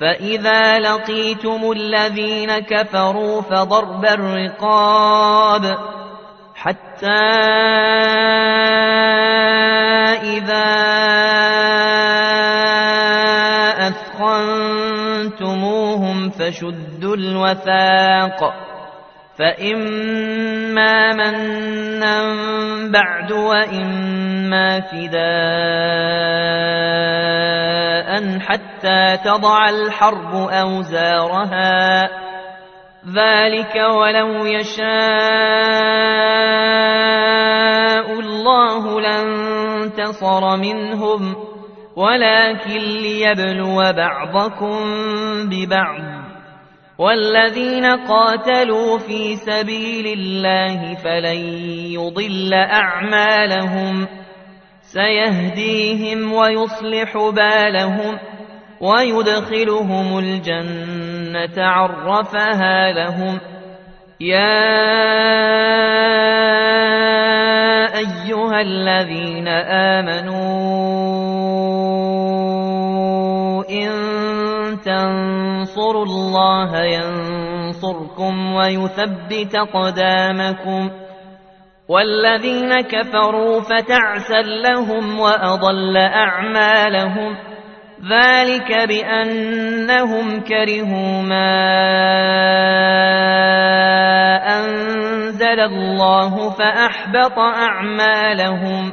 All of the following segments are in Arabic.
فإذا لقيتم الذين كفروا فضرب الرقاب حتى إذا أثخنتموهم فشدوا الوثاق فإما منا بعد وإما فداء حتى تضع الحرب أوزارها. ذلك ولو يشاء الله لانتصر منهم ولكن ليبلو بعضكم ببعض. والذين قاتلوا في سبيل الله فلن يضل أعمالهم. سيهديهم ويصلح بالهم ويدخلهم الجنة عرفها لهم. يا أيها الذين آمنوا إن تنصروا الله ينصركم ويثبت قدامكم والذين كفروا فتعسا لهم وأضل أعمالهم ذلك بأنهم كرهوا ما أنزل الله فأحبط أعمالهم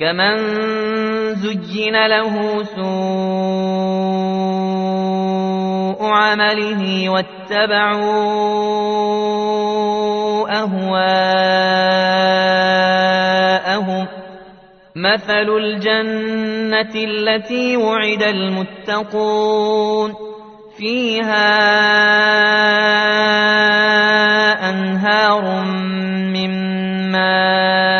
كمن زين له سوء عمله واتبعوا أهواءهم مثل الجنة التي وعد المتقون فيها أنهار من ماء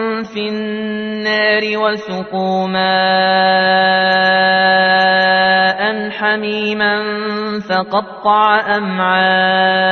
في النار وسقوا ماء حميما فقطع أمعاءهم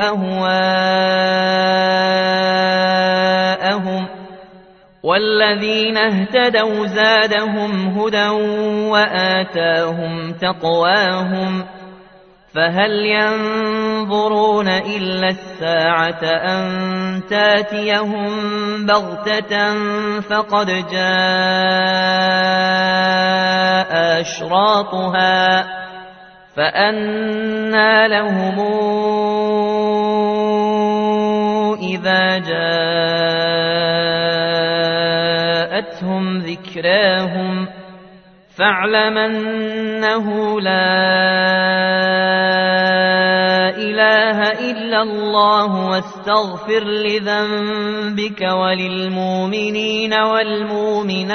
أهواءهم والذين اهتدوا زادهم هدى وآتاهم تقواهم فهل ينظرون إلا الساعة أن تاتيهم بغتة فقد جاء أشراطها فأنى لهم إذا جاءتهم ذكراهم فاعلم أنه لا إله إلا الله واستغفر لذنبك وللمؤمنين والمؤمنات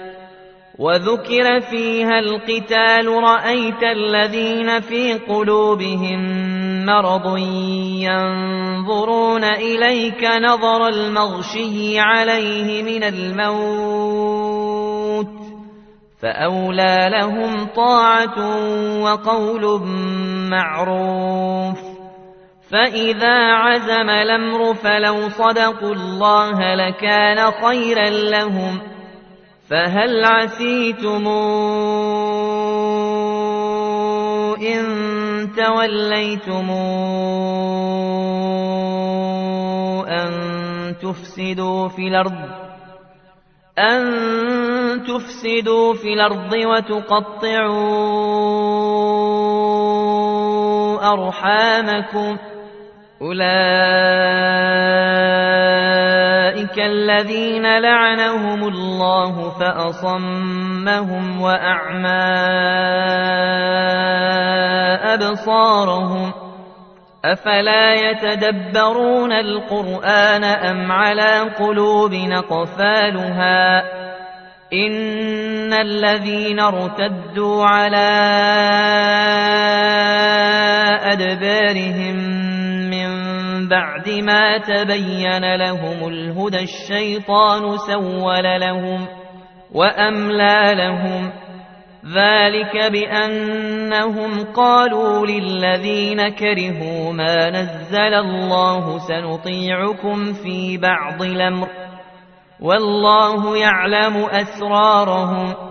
وذكر فيها القتال رأيت الذين في قلوبهم مرض ينظرون إليك نظر المغشي عليه من الموت فأولى لهم طاعة وقول معروف فإذا عزم الأمر فلو صدقوا الله لكان خيرا لهم فهل عسيتم إن توليتم أن تفسدوا في الأرض؟ أن تفسدوا في الأرض وتقطعوا أرحامكم. أولئك الذين لعنهم الله فأصمهم وأعمى أبصارهم أفلا يتدبرون القرآن أم على قلوب نقفالها إن الذين ارتدوا على أدبارهم بعد ما تبين لهم الهدى الشيطان سول لهم وأملى لهم ذلك بأنهم قالوا للذين كرهوا ما نزل الله سنطيعكم في بعض الأمر والله يعلم أسرارهم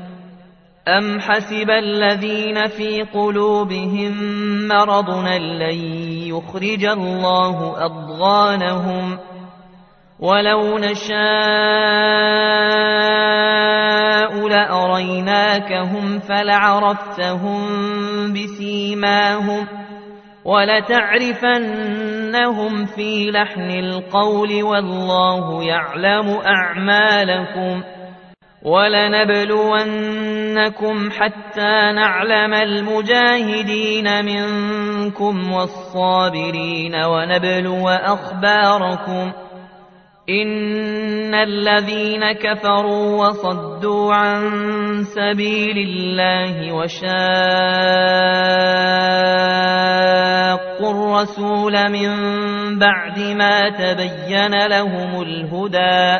أم حسب الذين في قلوبهم مرض لن يخرج الله أضغانهم ولو نشاء لأريناكهم فلعرفتهم بسيماهم ولتعرفنهم في لحن القول والله يعلم أعمالكم ولنبلونكم حتى نعلم المجاهدين منكم والصابرين ونبلو أخباركم إن الذين كفروا وصدوا عن سبيل الله وشاقوا الرسول من بعد ما تبين لهم الهدى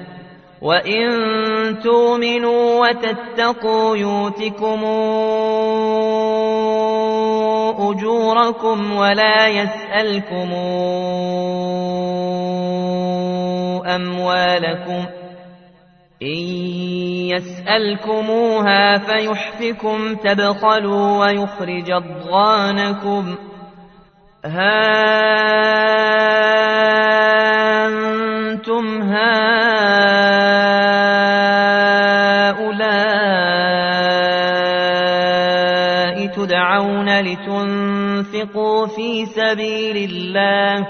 وإن تؤمنوا وتتقوا يؤتكم أجوركم ولا يسألكم أموالكم إن يسألكموها فيحفكم تبخلوا ويخرج أضغانكم ها أنتم هؤلاء تدعون لتنفقوا في سبيل الله؟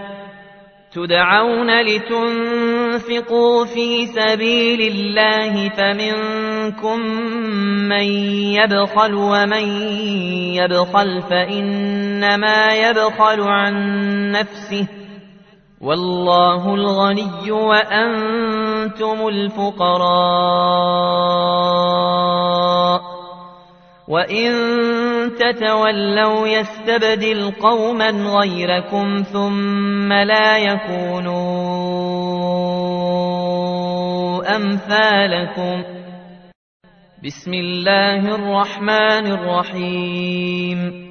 تدعون لتنفقوا في سبيل الله فمنكم من يبخل ومن يبخل فإنما يبخل عن نفسه والله الغني وأنتم الفقراء. وإن تتولوا يستبدل قوما غيركم ثم لا يكونوا أمثالكم. بسم الله الرحمن الرحيم.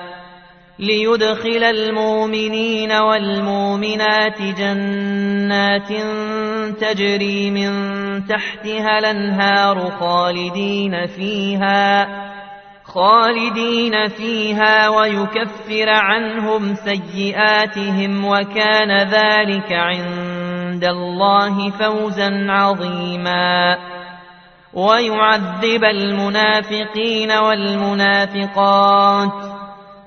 ليدخل المؤمنين والمؤمنات جنات تجري من تحتها الأنهار خالدين فيها خالدين فيها ويكفر عنهم سيئاتهم وكان ذلك عند الله فوزا عظيما. ويعذب المنافقين والمنافقات.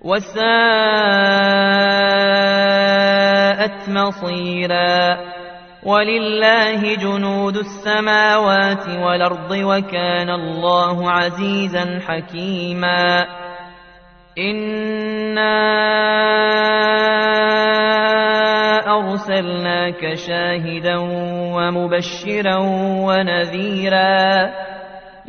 وساءت مصيرا ولله جنود السماوات والأرض وكان الله عزيزا حكيما إنا أرسلناك شاهدا ومبشرا ونذيرا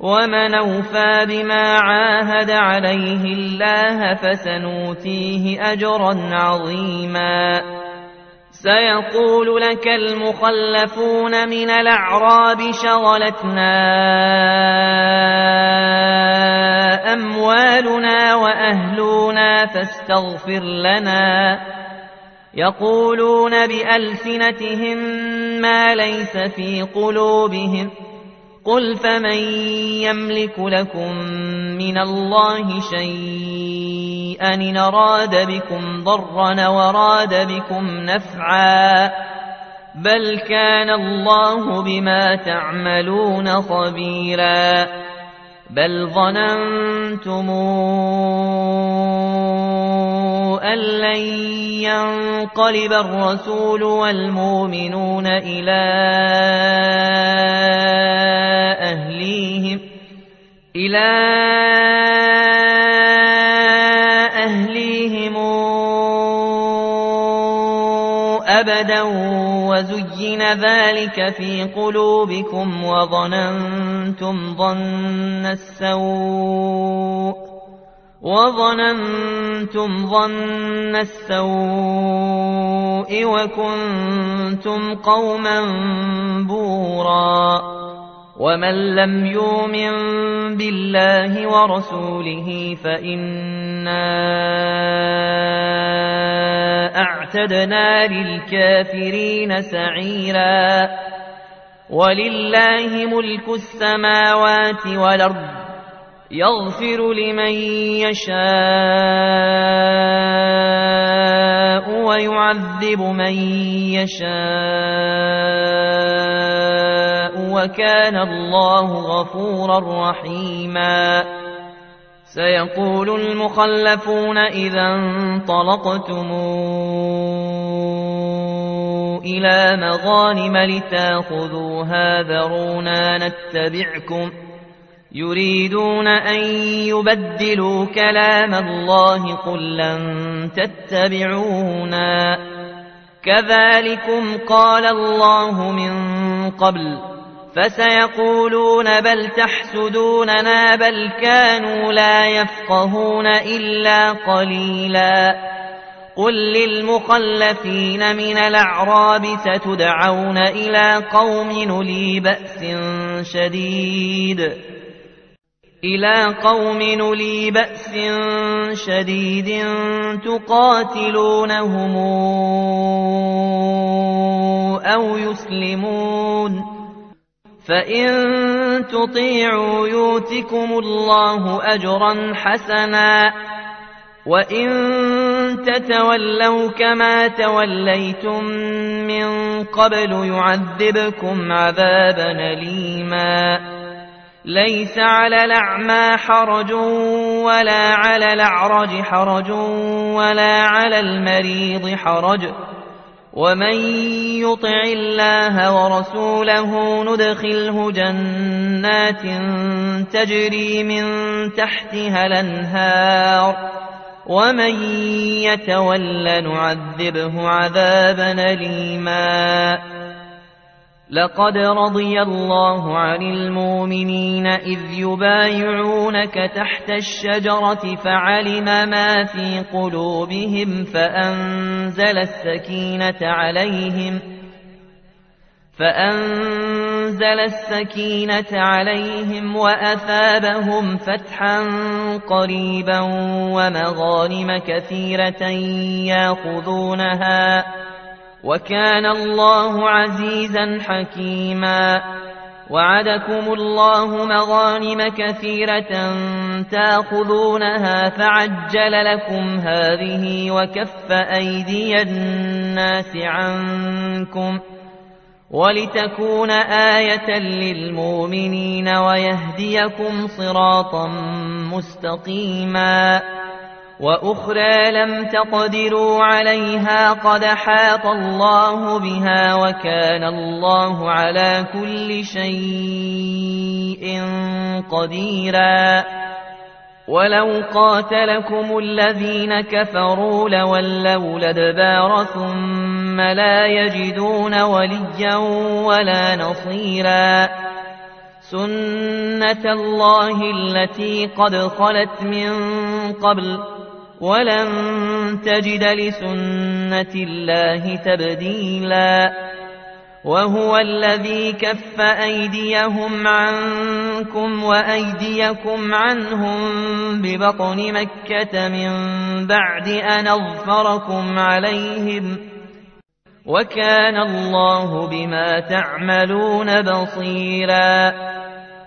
ومن أوفى بما عاهد عليه الله فسنوتيه أجرا عظيما سيقول لك المخلفون من الأعراب شغلتنا أموالنا وأهلنا فاستغفر لنا يقولون بألسنتهم ما ليس في قلوبهم قل فمن يملك لكم من الله شيئا إن أراد بكم ضرا وراد بكم نفعا بل كان الله بما تعملون خبيرا بل ظننتم أن لن ينقلب الرسول والمؤمنون إلى أهليهم إلى أهليهم أبدا وزين ذلك في قلوبكم وظننتم ظن السوء وظننتم ظن السوء وكنتم قوما بورا ومن لم يؤمن بالله ورسوله فإنا أعتدنا للكافرين سعيرا ولله ملك السماوات والأرض يغفر لمن يشاء ويعذب من يشاء وكان الله غفورا رحيما. سيقول المخلفون إذا انطلقتم إلى مغانم لتأخذوها ذرونا نتبعكم ۖ يريدون أن يبدلوا كلام الله قل لن تتبعونا. كذلكم قال الله من قبل فسيقولون بل تحسدوننا بل كانوا لا يفقهون إلا قليلا. قل للمخلفين من الأعراب ستدعون إلى قوم نلي بأس شديد. إلى قوم نلي بأس شديد تقاتلونهم أو يسلمون. فإن تطيعوا يوتكم الله أجرا حسنا وإن تتولوا كما توليتم من قبل يعذبكم عذابا أليماً. ليس على الأعمى حرج ولا على الأعرج حرج ولا على المريض حرج. ومن يطع الله ورسوله ندخله جنات تجري من تحتها الأنهار. ومن يتول نعذبه عذابا أليما. لقد رضي الله عن المؤمنين إذ يبايعونك تحت الشجرة فعلم ما في قلوبهم فأنزل السكينة عليهم فأنزل السكينة عليهم وأثابهم فتحا قريبا ومغانم كثيرة ياخذونها وكان الله عزيزا حكيما. وعدكم الله مغانم كثيرة تأخذونها فعجل لكم هذه وكف أيدي الناس عنكم ولتكون آية للمؤمنين ويهديكم صراطا مستقيما. وأخرى لم تقدروا عليها قد حاط الله بها وكان الله على كل شيء قديرا. ولو قاتلكم الذين كفروا لولوا لدبار ثم لا يجدون وليا ولا نصيرا. سنة الله التي قد خلت من قبل ولن تجد لسنة الله تبديلا وهو الذي كف أيديهم عنكم وأيديكم عنهم ببطن مكة من بعد أن أظفركم عليهم وكان الله بما تعملون بصيراً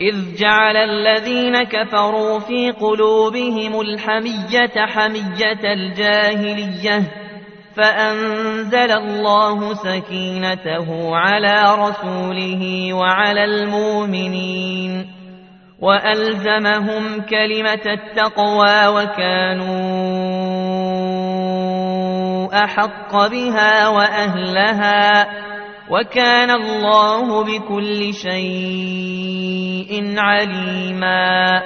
إذ جعل الذين كفروا في قلوبهم الحمية حمية الجاهلية فأنزل الله سكينته على رسوله وعلى المؤمنين وألزمهم كلمة التقوى وكانوا أحق بها وأهلها. وكان الله بكل شيء عليما.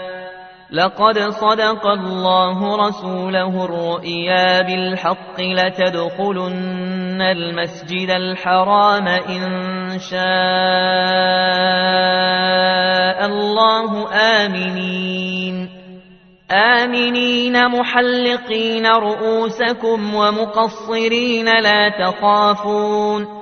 لقد صدق الله رسوله الرؤيا بالحق لتدخلن المسجد الحرام إن شاء الله. آمنين. آمنين محلقين رؤوسكم ومقصرين لا تخافون.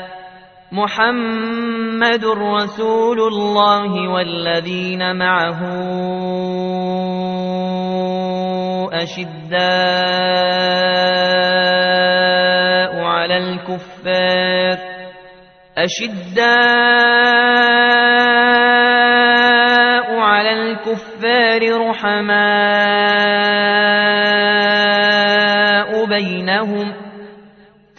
محمد رسول الله والذين معه أشداء على الكفار أشداء على الكفار رحماء بينهم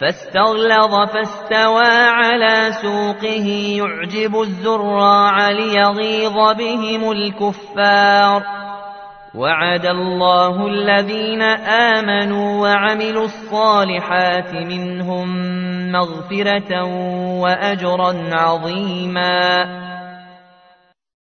فاستغلظ فاستوى على سوقه يعجب الزراع ليغيظ بهم الكفار. وعد الله الذين آمنوا وعملوا الصالحات منهم مغفرة وأجرا عظيماً.